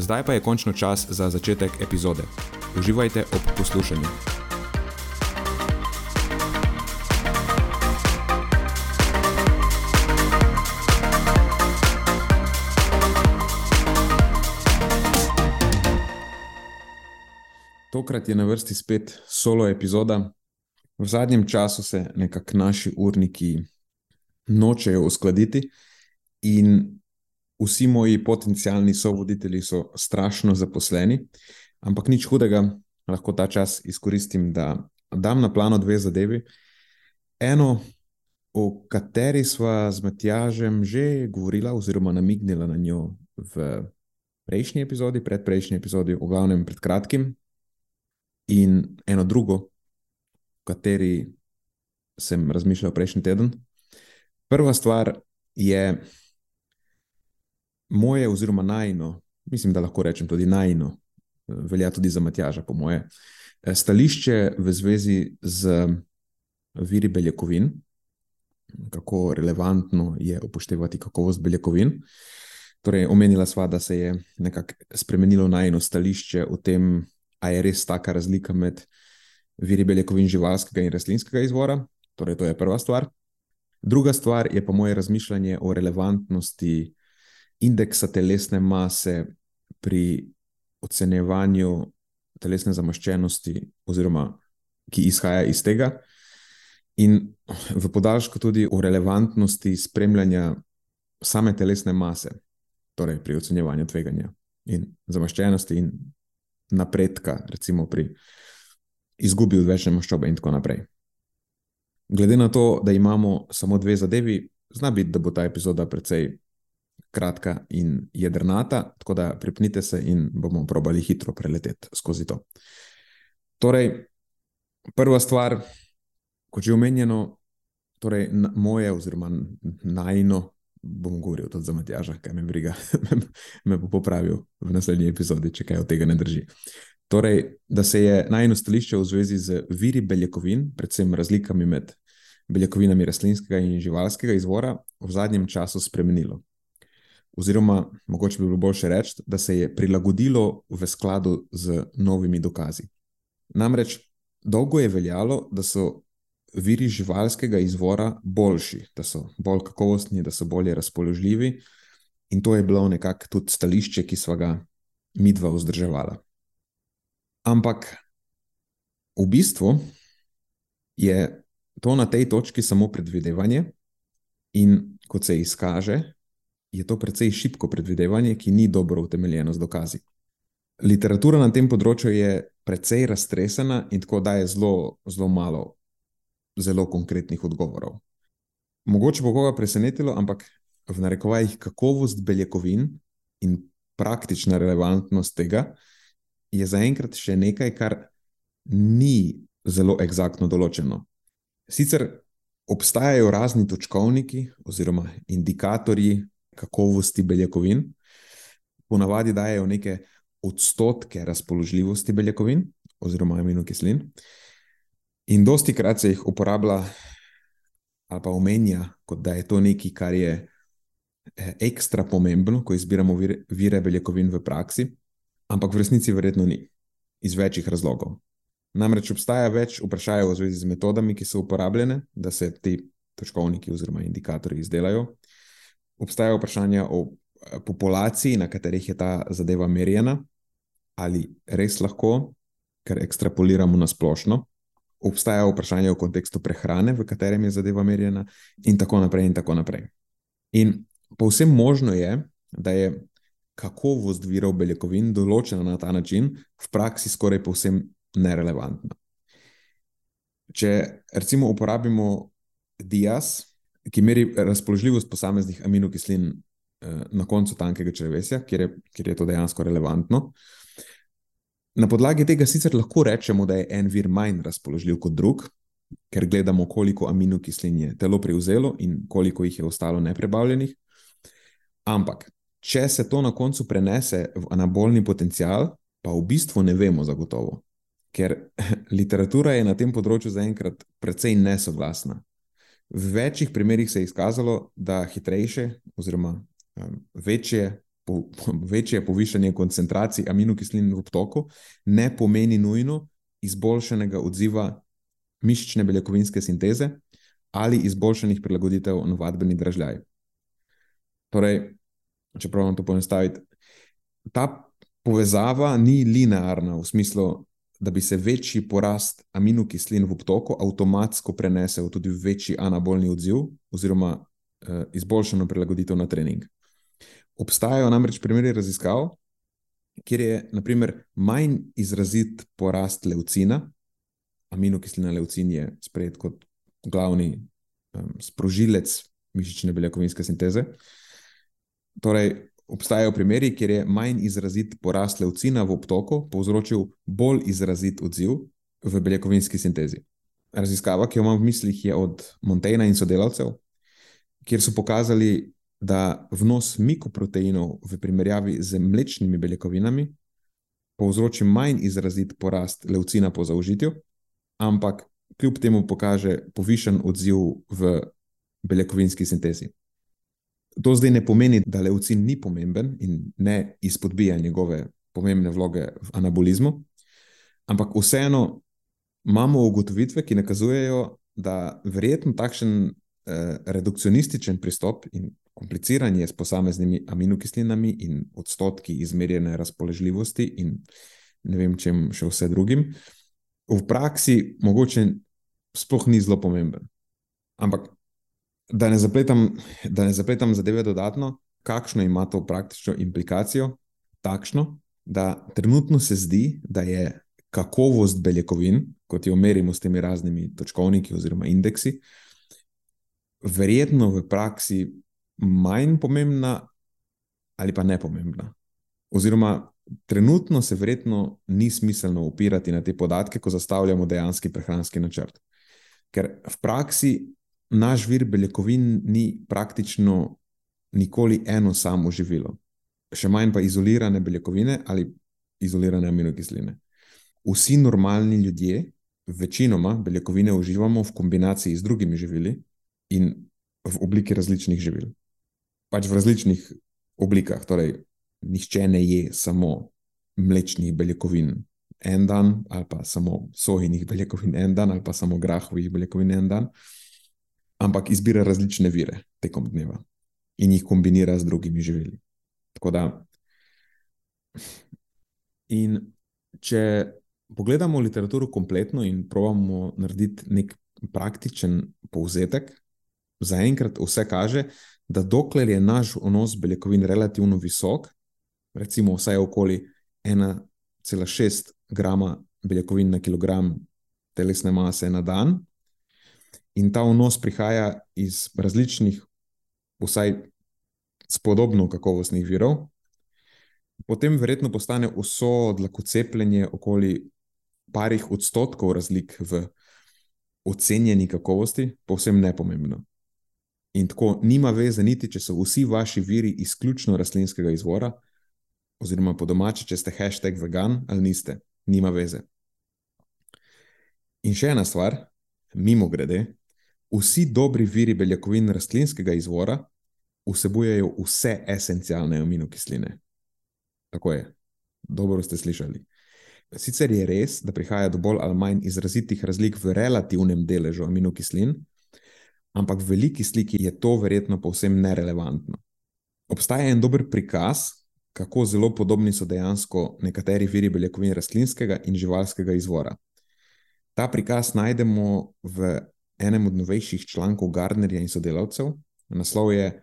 Zdaj pa je končno čas za začetek epizode. Uživajte ob poslušanju. Tokrat je na vrsti spet solo epizoda. V zadnjem času se nekako naši urniki nočejo uskladiti, in vsi moji potencijalni sovoditelji so strašno zaposleni, ampak nič hudega, lahko ta čas izkoristim, da dam na plano dve zadevi. Eno, o kateri sva z Matjažem že govorila, oziroma namignila na njo v prejšnji epizodi, predprejšnji epizodi, v glavnem pred kratkim, in eno drugo, o kateri sem razmišljal prejšnji teden. Prva stvar je, moje, oziroma najno, mislim, da lahko rečem tudi najno, velja tudi za Matjaža, po moje, eh, stališče v zvezi z viri beljakovin, kako relevantno je upoštevati kakovost beljakovin. Torej, omenila sva, da se je nekako spremenilo najno stališče o tem, ali je res taka razlika med viri beljakovin živalskega in rastlinskega izvora. Torej, to je prva stvar. Druga stvar je pa moje razmišljanje o relevantnosti indeksa telesne mase pri ocenjevanju telesne zamaščenosti, oziroma ki izhaja iz tega, in v podaljšku tudi o relevantnosti spremljanja same telesne mase, torej pri ocenjevanju tveganja in zamaščenosti in napredka, recimo pri izgubi odvečne maščobe in tako naprej. Glede na to, da imamo samo dve zadevi, zna biti, da bo ta epizoda precej kratka in jedrnata, tako da pripnite se in bomo probali hitro preleteti skozi to. Torej, prva stvar, kot že omenjeno, torej moje, oziroma najno, bom govoril tudi za Matjaža, kaj me briga, me bo popravil v naslednji epizodi, če kaj od tega ne drži. Torej, da se je najno stališče v zvezi z viri beljakovin, predvsem razlikami med beljakovinami rastlinskega in živalskega izvora, v zadnjem času spremenilo oziroma mogoče bi bilo boljše reči, da se je prilagodilo v skladu z novimi dokazi. Namreč dolgo je veljalo, da so viri živalskega izvora boljši, da so bolj kakovostni, da so bolje razpoložljivi, in to je bilo nekako tudi stališče, ki smo ga mi dva vzdrževala. Ampak v bistvu je to na tej točki samo predvidevanje, in kot se izkaže, je to precej šibko predvidevanje, ki ni dobro utemeljeno z dokazi. Literatura na tem področju je precej raztresena in tako daje zelo, zelo malo zelo konkretnih odgovorov. Mogoče bo koga presenetilo, ampak v narekovajih kakovost beljakovin in praktična relevantnost tega je zaenkrat še nekaj, kar ni zelo eksaktno določeno. Sicer obstajajo razni točkovniki oziroma indikatorji kakovosti beljakovin. Ponavadi dajo neke odstotke razpoložljivosti beljakovin oziroma aminokislin. In dosti krat se jih uporablja ali pa omenja, kot da je to nekaj, kar je eh, ekstra pomembno, ko izbiramo vire, vire beljakovin v praksi, ampak v resnici verjetno ni, iz večjih razlogov. Namreč obstaja več vprašanj v zvezi z metodami, ki so uporabljene, da se ti točkovniki oziroma indikatorji izdelajo obstajajo vprašanja o eh, populaciji, na katerih je ta zadeva merjena. ali res lahko, ker ekstrapoliramo na splošno. Obstaja vprašanje v kontekstu prehrane, v katerem je zadeva merjena, in tako naprej. In tako naprej. In povsem možno je, da je kakovost virov beljakovin določena na ta način, v praksi skoraj povsem nerelevantna. Če recimo uporabimo dias, ki meri razpoložljivost posameznih aminokislin eh, na koncu tankega črevesja, kjer je, kjer je to dejansko relevantno. Na podlagi tega sicer lahko rečemo, da je en vir manj razpoložljiv kot drug, ker gledamo, koliko aminokislin je telo prevzelo in koliko jih je ostalo neprebavljenih. Ampak, če se to na koncu prenese v anabolni potencial, pa v bistvu ne vemo zagotovo, ker literatura je na tem področju zaenkrat precej nesoglasna. V večjih primerih se je izkazalo, da hitrejše oziroma um, večje večje povišanje koncentracij aminokislin v obtoku ne pomeni nujno izboljšanega odziva mišične beljakovinske sinteze ali izboljšanih prilagoditev na vadbeni dražljaj. Torej, če pravim to poenostaviti, ta povezava ni linearna v smislu, da bi se večji porast aminokislin v obtoku avtomatsko prenesel tudi v večji anabolni odziv oziroma eh, izboljšano prilagoditev na trening. Obstajajo namreč primeri raziskav, kjer je naprimer, manj izrazit porast leucina, aminokislina leucin je sprejet kot glavni um, sprožilec mišične beljakovinske sinteze. Torej, obstajajo primeri, kjer je manj izrazit porast leucina v obtoku povzročil bolj izrazit odziv v beljakovinski sintezi. Raziskava, ki jo imam v mislih, je od Montaigne in sodelavcev, kjer so pokazali, da vnos mikoproteinov v primerjavi z mlečnimi beljakovinami povzroči manj izrazit porast leucina po zaužitju, ampak kljub temu pokaže povišen odziv v beljakovinski sintezi. To zdaj ne pomeni, da leucin ni pomemben in ne izpodbija njegove pomembne vloge v anabolizmu, ampak vseeno imamo ugotovitve, ki nakazujejo, da verjetno takšen eh, redukcionističen pristop in kompliciranje s posameznimi aminokislinami in odstotki izmerjene razpoložljivosti in ne vem, čem še vse drugim, v praksi mogoče sploh ni zelo pomemben. Ampak, da ne zapletam, da ne zapletam zadeve dodatno, kakšno ima to praktično implikacijo? Takšno, da trenutno se zdi, da je kakovost beljakovin, kot jo merimo s temi raznimi točkovniki oziroma indeksi, verjetno v praksi manj pomembna ali pa nepomembna. Oziroma, trenutno se verjetno ni smiselno upirati na te podatke, ko zastavljamo dejanski prehranski načrt. Ker v praksi naš vir beljakovin ni praktično nikoli eno samo živilo, še manj pa izolirane beljakovine ali izolirane aminokisline. Vsi normalni ljudje, večinoma beljakovine uživamo v kombinaciji z drugimi živili in v obliki različnih živil pač v različnih oblikah. Torej, nihče ne je samo mlečnih beljakovin en dan, ali pa samo sojinih beljakovin en dan, ali pa samo grahovih beljakovin en dan, ampak izbira različne vire tekom dneva in jih kombinira z drugimi živili. Tako da, in če pogledamo literaturo kompletno in pravimo narediti nek praktičen povzetek, zaenkrat vse kaže, da dokler je naš vnos beljakovin relativno visok, recimo vsaj okoli 1,6 grama beljakovin na kilogram telesne mase na dan, in ta vnos prihaja iz različnih, vsaj spodobno kakovostnih virov, potem verjetno postane vso odlakocepljenje okoli parih odstotkov razlik v ocenjeni kakovosti povsem nepomembno. In tako nima veze, niti če so vsi vaši viri izključno rastlinskega izvora, oziroma po domači, če ste hashtag vegan ali niste, nima veze. In še ena stvar, mimo grede, vsi dobri viri beljakovin rastlinskega izvora vsebujejo vse esencialne aminokisline. Tako je, dobro ste slišali. Sicer je res, da prihaja do bolj ali manj izrazitih razlik v relativnem deležu aminokislin, ampak v veliki sliki je to verjetno povsem nerelevantno. Obstaja en dober prikaz, kako zelo podobni so dejansko nekateri viri beljakovin rastlinskega in živalskega izvora. Ta prikaz najdemo v enem od novejših člankov Gardnerja in sodelavcev. Naslov je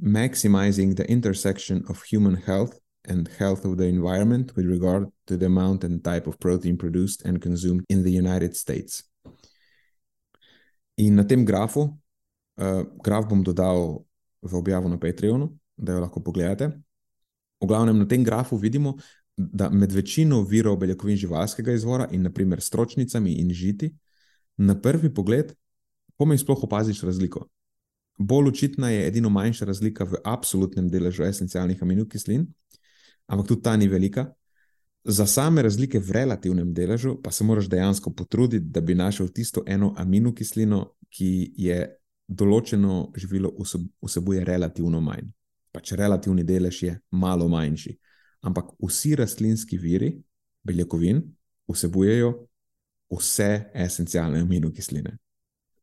Maximizing the Intersection of Human Health and Health of the Environment with regard to the amount and type of protein produced and consumed in the United States. In na tem grafu, uh, graf bom dodal v objavo na Patreonu, da jo lahko pogledate. V glavnem na tem grafu vidimo, da med večino virov beljakovin živalskega izvora in naprimer stročnicami in žiti, na prvi pogled pomeni sploh opaziš razliko. Bolj očitna je edino manjša razlika v absolutnem deležu esencialnih aminokislin, ampak tudi ta ni velika. Za same razlike v relativnem deležu pa se moraš dejansko potruditi, da bi našel tisto eno aminokislino, ki je določeno živilo vsebuje relativno manj. Pač relativni delež je malo manjši. Ampak vsi rastlinski viri beljakovin vsebujejo vse esencialne aminokisline.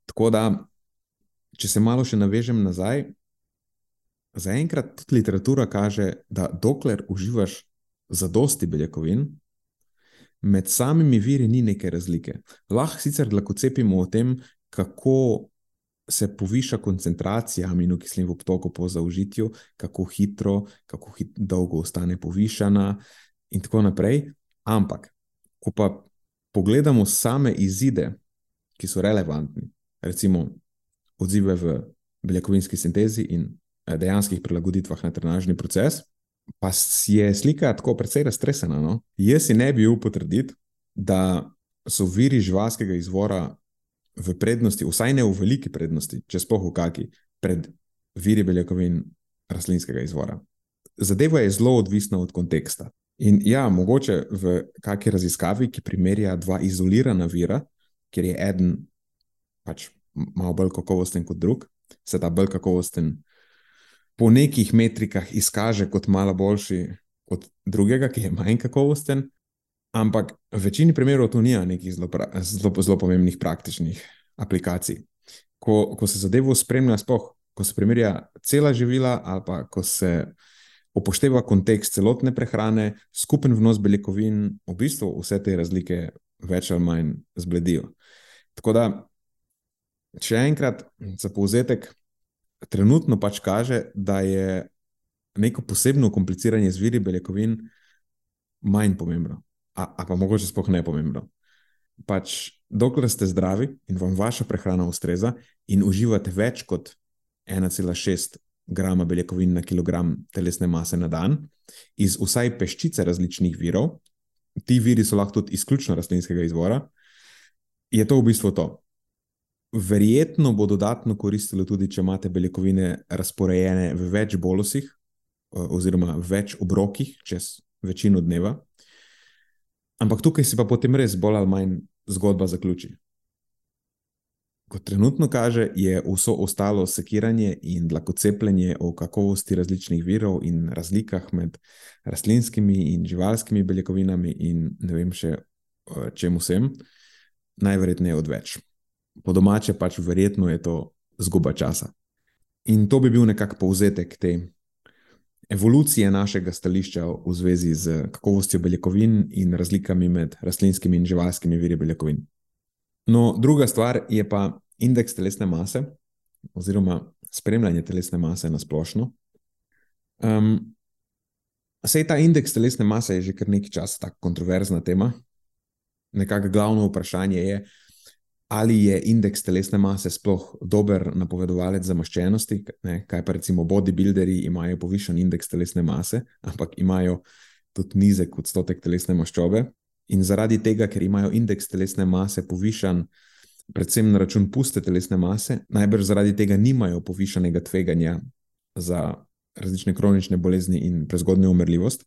Tako da, če se malo še navežem nazaj, zaenkrat tudi literatura kaže, da dokler uživaš zadosti beljakovin, med samimi viri ni neke razlike. Lahko sicer lahko cepimo o tem, kako se poviša koncentracija aminokislin v obtoku po zaužitju, kako hitro, kako hit, dolgo ostane povišana, in tako naprej. Ampak, ko pa pogledamo same izide, ki so relevantni, recimo odzive v beljakovinski sintezi in eh, dejanskih prilagoditvah na trenažni proces, pa je slika tako precej raztresena. No? Jaz si ne bi upal potrditi, da so viri živalskega izvora v prednosti, vsaj ne v veliki prednosti, če spoh v kaki, pred viri beljakovin rastlinskega izvora. Zadeva je zelo odvisna od konteksta. In ja, mogoče v kakšni raziskavi, ki primerja dva izolirana vira, kjer je eden pač malo bolj kakovosten kot drug, se ta bolj kakovosten po nekih metrikah izkaže kot malo boljši od drugega, ki je manj kakovosten. Ampak v večini primerov to nima nekih zelo, zelo, zelo pomembnih praktičnih aplikacij. Ko, ko se zadevo spremlja, spoh, ko se primerja cela živila, ali pa ko se upošteva kontekst celotne prehrane, skupen vnos beljakovin, v bistvu vse te razlike več ali manj zbledijo. Tako da, če enkrat za povzetek, trenutno pač kaže, da je neko posebno kompliciranje z viri beljakovin manj pomembno a pa mogoče sploh ne pomembno. Pač, dokler ste zdravi in vam vaša prehrana ustreza in uživate več kot 1,6 grama beljakovin na kilogram telesne mase na dan, iz vsaj peščice različnih virov, ti viri so lahko tudi izključno rastlinskega izvora, je to v bistvu to. Verjetno bo dodatno koristilo tudi, če imate beljakovine razporejene v več bolosih, oziroma več obrokih čez večino dneva, Ampak tukaj se pa potem res bolj ali manj zgodba zaključi. Kot trenutno kaže, je vso ostalo sekiranje in lakocepljenje o kakovosti različnih virov in razlikah med rastlinskimi in živalskimi beljakovinami in ne vem še čemu vsem, najverjetneje odveč. Po domače pač verjetno je to zguba časa. In to bi bil nekako povzetek te evolucije našega stališča v zvezi z kakovostjo beljakovin in razlikami med rastlinskimi in živalskimi viri beljakovin. No, druga stvar je pa indeks telesne mase, oziroma spremljanje telesne mase na splošno. Um, Sej ta indeks telesne mase je že kar nekaj časa tako kontroverzna tema. Nekako glavno vprašanje je, ali je indeks telesne mase sploh dober napovedovalec za maščenosti. Ne? Kaj pa recimo bodybuilderji imajo povišen indeks telesne mase, ampak imajo tudi nizek odstotek telesne maščobe. In zaradi tega, ker imajo indeks telesne mase povišen, predvsem na račun puste telesne mase, najbrž zaradi tega nimajo povišenega tveganja za različne kronične bolezni in prezgodnjo umrljivost.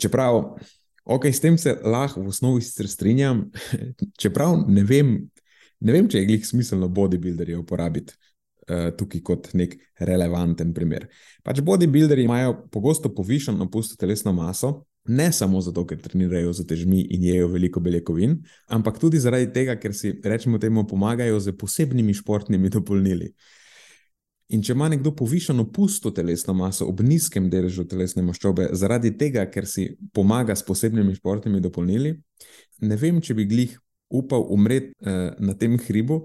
Čeprav Ok, s tem se lahko v osnovi strinjam, čeprav ne vem, ne vem, če je glih smiselno bodybuilderje uporabiti uh, tukaj kot nek relevanten primer. Pač bodybuilderji imajo pogosto povišeno pusto telesno maso, ne samo zato, ker trenirajo z težmi in jejo veliko beljakovin, ampak tudi zaradi tega, ker si, rečemo, temu pomagajo z posebnimi športnimi dopolnili. In če ima nekdo povišeno pusto telesno maso ob nizkem deležu telesne maščobe, zaradi tega, ker si pomaga s posebnimi športnimi dopolnili, ne vem, če bi glih upal umreti eh, na tem hribu,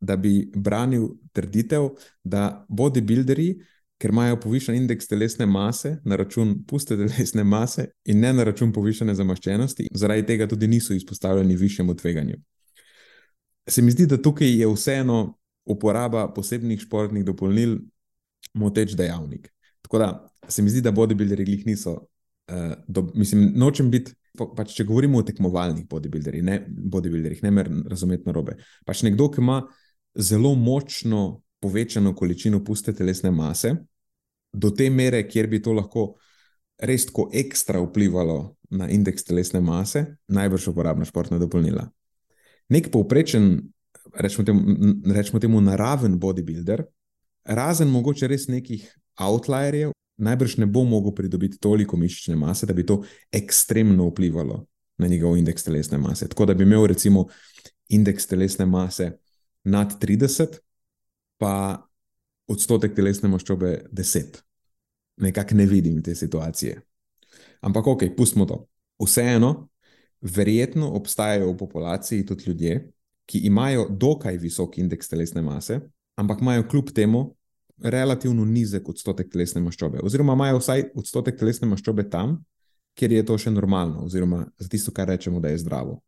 da bi branil trditev, da bodybuilderji, ker imajo povišen indeks telesne mase na račun puste telesne mase in ne na račun povišene zamaščenosti, zaradi tega tudi niso izpostavljeni višjemu tveganju. Se mi zdi, da tukaj je vseeno uporaba posebnih športnih dopolnil moteč dejavnik. Tako da se mi zdi, da bodybuilderji jih niso. Uh, do, mislim, nočem biti, pač, če govorimo o tekmovalnih bodybuilderjih, ne ne mer razumeti narobe. Pač nekdo, ki ima zelo močno povečano količino puste telesne mase, do te mere, kjer bi to lahko res tako ekstra vplivalo na indeks telesne mase, najbrž uporabna športna dopolnila. Nek povprečen rečemo temu, rečemo temu naraven bodybuilder, razen mogoče res nekih outlierjev, najbrž ne bo mogel pridobiti toliko mišične mase, da bi to ekstremno vplivalo na njegov indeks telesne mase. Tako da bi imel recimo indeks telesne mase nad 30, pa odstotek telesne maščobe 10. Nekako ne vidim te situacije. Ampak ok, pustimo to. Vseeno, verjetno obstajajo v populaciji tudi ljudje, ki imajo dokaj visok indeks telesne mase, ampak imajo kljub temu relativno nizek odstotek telesne maščobe, oziroma imajo vsaj odstotek telesne maščobe tam, kjer je to še normalno, oziroma za tisto, kar rečemo, da je zdravo.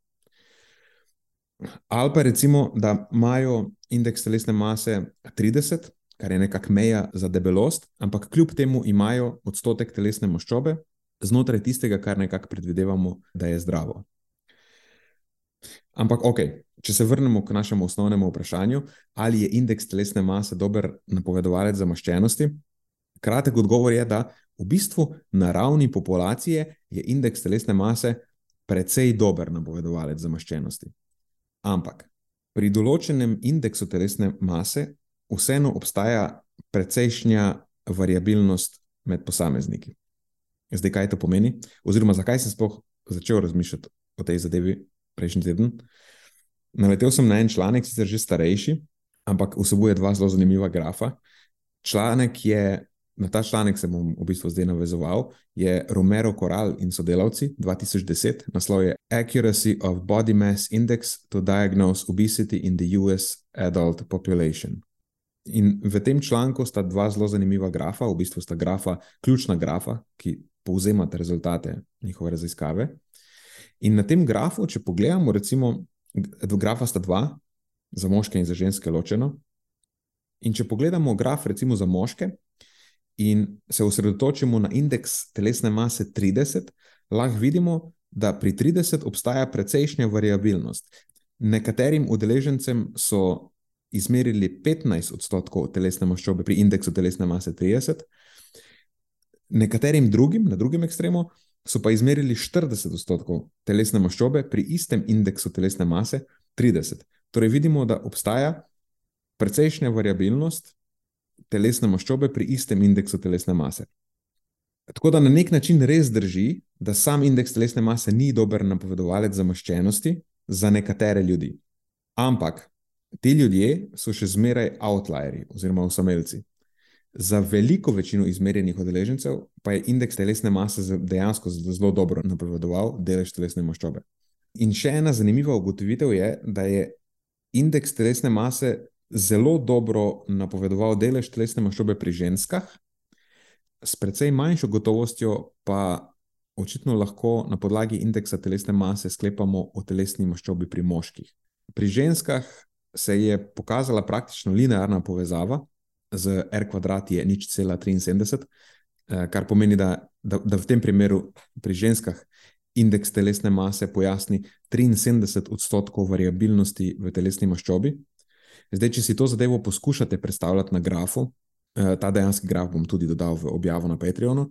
Ali pa recimo, da imajo indeks telesne mase 30, kar je nekakšna meja za debelost, ampak kljub temu imajo odstotek telesne maščobe znotraj tistega, kar nekako predvidevamo, da je zdravo. Ampak, ok, če se vrnemo k našemu osnovnemu vprašanju, ali je indeks telesne mase dober napovedovalec zamaščenosti? Kratek odgovor je, da v bistvu na ravni populacije je indeks telesne mase precej dober napovedovalec zamaščenosti. Ampak pri določenem indeksu telesne mase vseeno obstaja precejšnja variabilnost med posamezniki. Zdaj, kaj to pomeni, oziroma zakaj sem sploh začel razmišljati o tej zadevi prejšnji teden? Naletel sem na en članek, sicer že starejši, ampak vsebuje dva zelo zanimiva grafa. Članek je, na ta članek se bom v bistvu zdaj navezoval, je Romero Coral in sodelavci 2010, naslov je Accuracy of Body Mass Index to Diagnose Obesity in the US Adult Population. In v tem članku sta dva zelo zanimiva grafa, v bistvu sta grafa, ključna grafa, ki povzemata rezultate njihove raziskave. In na tem grafu, če pogledamo, recimo, grafa sta dva, za moške in za ženske ločeno. In če pogledamo graf, recimo za moške, in se osredotočimo na indeks telesne mase 30, lahko vidimo, da pri 30 obstaja precejšnja variabilnost. Nekaterim udeležencem so izmerili 15 odstotkov telesne maščobe pri indeksu telesne mase 30, nekaterim drugim, na drugem ekstremu, so pa izmerili 40 odstotkov telesne maščobe pri istem indeksu telesne mase 30. Torej vidimo, da obstaja precejšnja variabilnost telesne maščobe pri istem indeksu telesne mase. Tako da na nek način res drži, da sam indeks telesne mase ni dober napovedovalec zamaščenosti za nekatere ljudi. Ampak ti ljudje so še zmeraj outlierji oziroma osamelci. Za veliko večino izmerjenih odeležencev pa je indeks telesne mase dejansko zelo dobro napovedoval delež telesne maščobe. In še ena zanimiva ugotovitev je, da je indeks telesne mase zelo dobro napovedoval delež telesne maščobe pri ženskah, s precej manjšo gotovostjo pa očitno lahko na podlagi indeksa telesne mase sklepamo o telesni maščobi pri moških. Pri ženskah se je pokazala praktično linearna povezava z R kvadrat je nič cela 73, eh, kar pomeni, da, da, da v tem primeru pri ženskah indeks telesne mase pojasni 73 odstotkov variabilnosti v telesni maščobi. Zdaj, če si to zadevo poskušate predstavljati na grafu, eh, ta dejanski graf bom tudi dodal v objavo na Patreonu.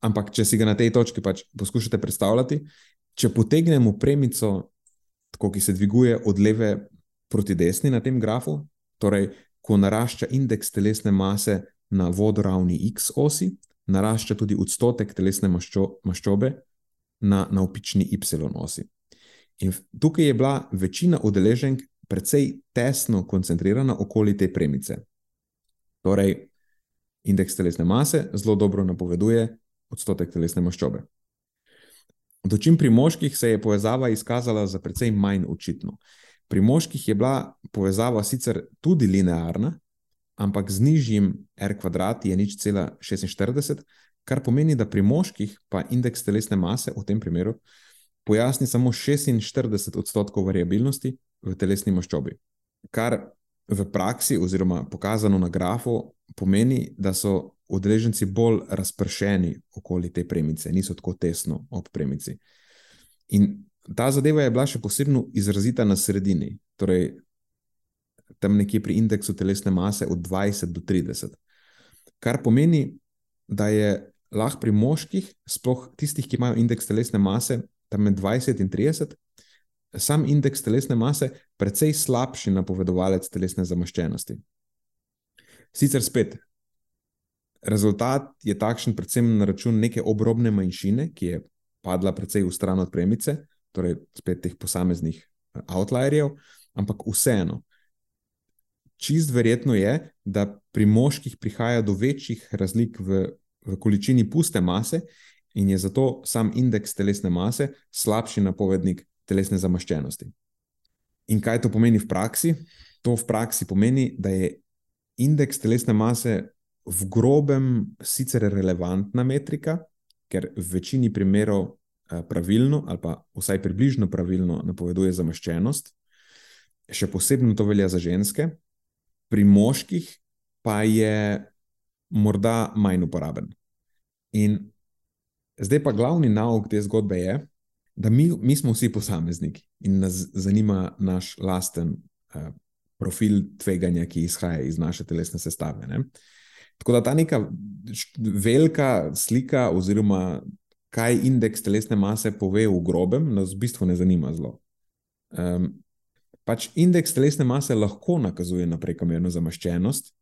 Ampak, če si ga na tej točki pač poskušate predstavljati, če potegnemo premico, tako ki se dviguje od leve proti desni na tem grafu, torej ko narašča indeks telesne mase na vodoravni X osi, narašča tudi odstotek telesne maščo, maščobe na, na opični Y osi. In tukaj je bila večina udeleženk precej tesno koncentrirana okoli te premice. Torej, indeks telesne mase zelo dobro napoveduje odstotek telesne maščobe. Dočim pri moških se je povezava izkazala za precej manj očitno. Pri moških je bila povezava sicer tudi linearna, ampak z nižjim R kvadrat je nič cela 46, kar pomeni, da pri moških pa indeks telesne mase v tem primeru pojasni samo 46 odstotkov variabilnosti v telesni maščobi. Kar v praksi, oziroma pokazano na grafu, pomeni, da so udeleženci bolj razpršeni okoli te premice, niso tako tesno ob premici. In ta zadeva je bila še posebno izrazita na sredini, torej tam nekje pri indeksu telesne mase od 20 do 30. Kar pomeni, da je lahko pri moških, sploh tistih, ki imajo indeks telesne mase tam med 20 in 30, sam indeks telesne mase precej slabši napovedovalec telesne zamaščenosti. Sicer spet, rezultat je takšen, predvsem na račun neke obrobne manjšine, ki je padla precej v stran od premice, torej spet teh posameznih eh, outlierjev, ampak vseeno. Čist verjetno je, da pri moških prihaja do večjih razlik v, v količini puste mase, in je zato sam indeks telesne mase slabši napovednik telesne zamaščenosti. In kaj to pomeni v praksi? To v praksi pomeni, da je indeks telesne mase v grobem sicer relevantna metrika, ker v večini primerov eh, pravilno ali pa vsaj približno pravilno napoveduje zamaščenost, še posebno to velja za ženske, pri moških pa je morda manj uporaben. In zdaj pa glavni nauk te zgodbe je, da mi, mi smo vsi posamezniki in nas zanima naš lasten uh, profil tveganja, ki izhaja iz naše telesne sestave. Ne? Tako da ta neka velika slika, oziroma kaj indeks telesne mase pove v grobem, nas v bistvu ne zanima zelo. Um, pač indeks telesne mase lahko nakazuje na prekomerno zamaščenost,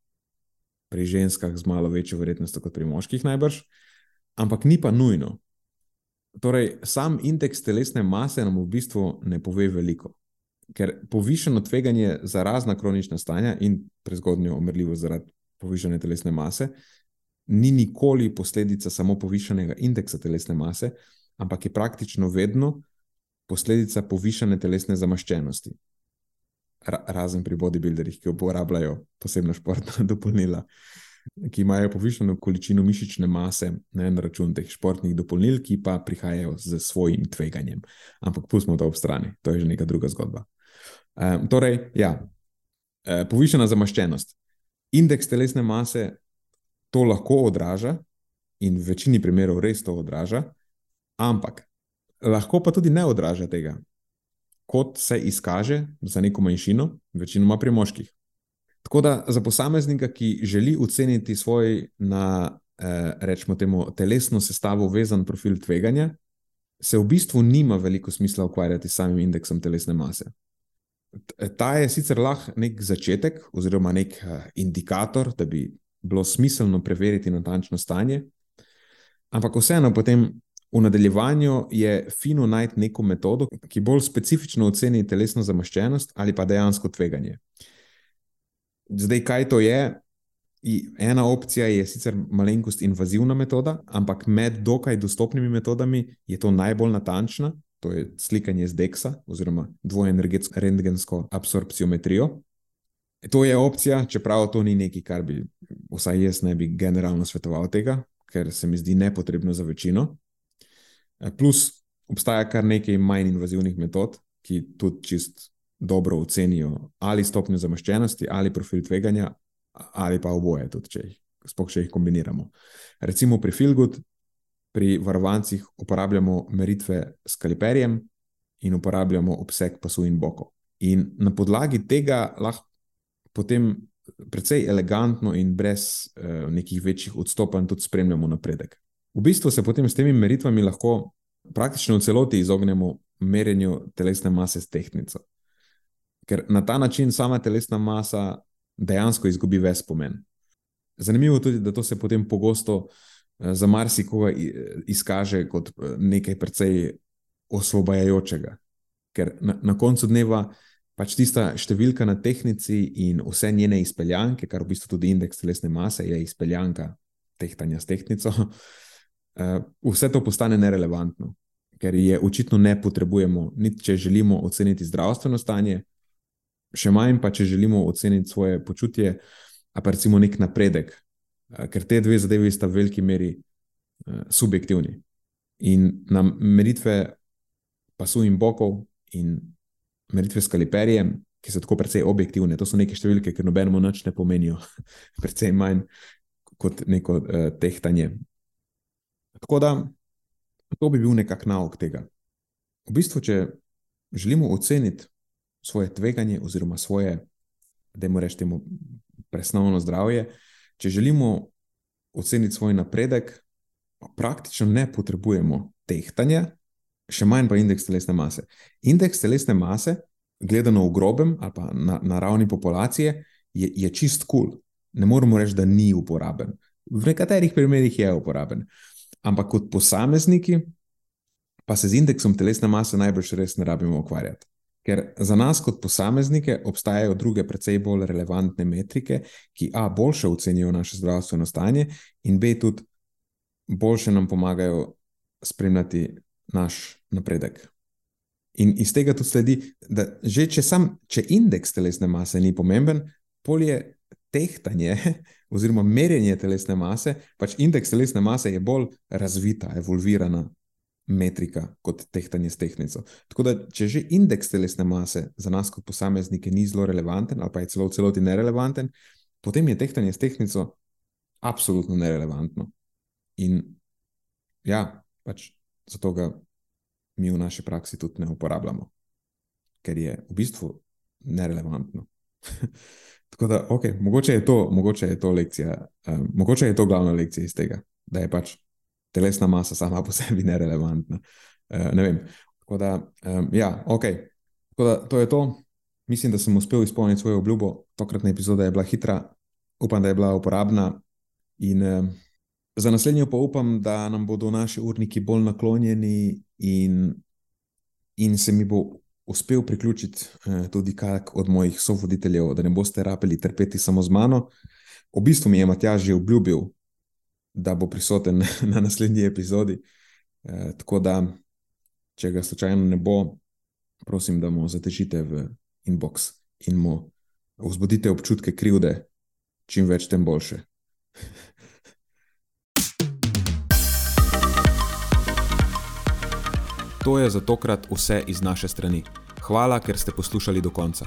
pri ženskah z malo večjo verjetnostjo kot pri moških, najbrž, ampak ni pa nujno. Torej, sam indeks telesne mase nam v bistvu ne pove veliko, ker povišeno tveganje za razna kronična stanja in prezgodnjo umrljivost zaradi povišene telesne mase ni nikoli posledica samo povišenega indeksa telesne mase, ampak je praktično vedno posledica povišene telesne zamaščenosti. Ra razen pri bodybuilderjih, ki uporabljajo posebno športna dopolnila. Uh, ki imajo povišeno količino mišične mase ne, na račun teh športnih dopolnil, ki pa prihajajo z svojim tveganjem. Ampak pustimo to ob strani, to je že neka druga zgodba. Um, torej, ja, e, povišena zamaščenost. Indeks telesne mase to lahko odraža in v večini primerov res to odraža, ampak lahko pa tudi ne odraža tega, kot se izkaže za neko manjšino, večinoma pri moških. Tako da za posameznika, ki želi oceniti svoj, na eh, rečemo temu, telesno sestavo vezan profil tveganja, se v bistvu nima veliko smisla ukvarjati s samim indeksom telesne mase. Ta je sicer lahko nek začetek oziroma nek eh, indikator, da bi bilo smiselno preveriti natančno stanje, ampak vseeno potem. V nadaljevanju je fino najti neko metodo, ki bolj specifično oceni telesno zamaščenost ali pa dejansko tveganje. Zdaj, kaj to je? Ena opcija je sicer malenkost invazivna metoda, ampak med dokaj dostopnimi metodami je to najbolj natančna, to je slikanje z DEX-a oziroma dvoenergetsko rentgensko absorpciometrijo. To je opcija, čeprav to ni nekaj, kar bi, vsaj jaz ne bi generalno svetoval tega, ker se mi zdi nepotrebno za večino. Plus obstaja kar nekaj manj invazivnih metod, ki tudi čist dobro ocenijo ali stopnjo zamaščenosti, ali profil tveganja, ali pa oboje, tudi če jih, če jih kombiniramo. Recimo pri Filgut, pri varovancih uporabljamo meritve s kaliperjem in uporabljamo obseg pasu in bokov. In na podlagi tega lahko potem precej elegantno in brez uh, nekih večjih odstopanj tudi spremljamo napredek. V bistvu se potem s temi meritvami lahko praktično v celoti izognemo merjenju telesne mase s tehnico ker na ta način sama telesna masa dejansko izgubi ves pomen. Zanimivo je tudi, da to se potem pogosto eh, za marsikoga izkaže kot eh, nekaj precej osvobajajočega. Ker na, na koncu dneva pač tista številka na tehnici in vse njene izpeljanke, kar v bistvu tudi indeks telesne mase je izpeljanka tehtanja s tehnico, vse to postane nerelevantno, ker je očitno ne potrebujemo, niti če želimo oceniti zdravstveno stanje, še manj pa če želimo oceniti svoje počutje, a pa recimo nek napredek, ker te dve zadevi sta v veliki meri subjektivni. In na meritve pasu in bokov in meritve s kaliperjem, ki so tako precej objektivne, to so neke številke, ki nobenemu nič ne pomenijo, precej manj kot neko uh, tehtanje. Tako da to bi bil nekak nauk tega. V bistvu, če želimo oceniti svoje tveganje oziroma svoje, da mu rečemo, presnovno zdravje, če želimo oceniti svoj napredek, praktično ne potrebujemo tehtanja, še manj pa indeks telesne mase. Indeks telesne mase, gledano v grobem ali pa na, na ravni populacije, je, je čist kul. Cool. Ne moremo reči, da ni uporaben. V nekaterih primerih je uporaben. Ampak kot posamezniki, pa se z indeksom telesne mase najbrž res ne rabimo ukvarjati. Ker za nas, kot posameznike, obstajajo druge, precej bolj relevantne metrike, ki A, boljše ocenijo naše zdravstveno stanje, in B, tudi boljše nam pomagajo spremljati naš napredek. In iz tega tudi sledi, da že če sam, če indeks telesne mase ni pomemben, polje tehtanje oziroma merjenje telesne mase, pač indeks telesne mase je bolj razvita, evolvirana metrika kot tehtanje s tehnico. Tako da, če že indeks telesne mase za nas kot posameznike ni zelo relevanten ali pa je celo v celoti nerelevanten, potem je tehtanje s tehnico absolutno nerelevantno. In ja, pač zato ga mi v naši praksi tudi ne uporabljamo, ker je v bistvu nerelevantno. Tako da, ok, mogoče je to, mogoče je to lekcija, um, mogoče je to glavna lekcija iz tega, da je pač telesna masa sama po sebi nerelevantna. Uh, ne vem. Tako da, um, ja, ok. Tako da, to je to. Mislim, da sem uspel izpolniti svojo obljubo. Tokratna epizoda je bila hitra, upam, da je bila uporabna. In um, Za naslednjo pa upam, da nam bodo naši urniki bolj naklonjeni in, in se mi bo uspel priključiti eh, tudi kak od mojih sovoditeljev, da ne boste rabili trpeti samo z mano. V bistvu mi je Matjaž že obljubil, da bo prisoten na naslednji epizodi. Eh, tako da, če ga slučajno ne bo, prosim, da mu zatežite v inbox in mu vzbudite občutke krivde, čim več, tem boljše. To je za tokrat vse iz naše strani. Hvala, ker ste poslušali do konca.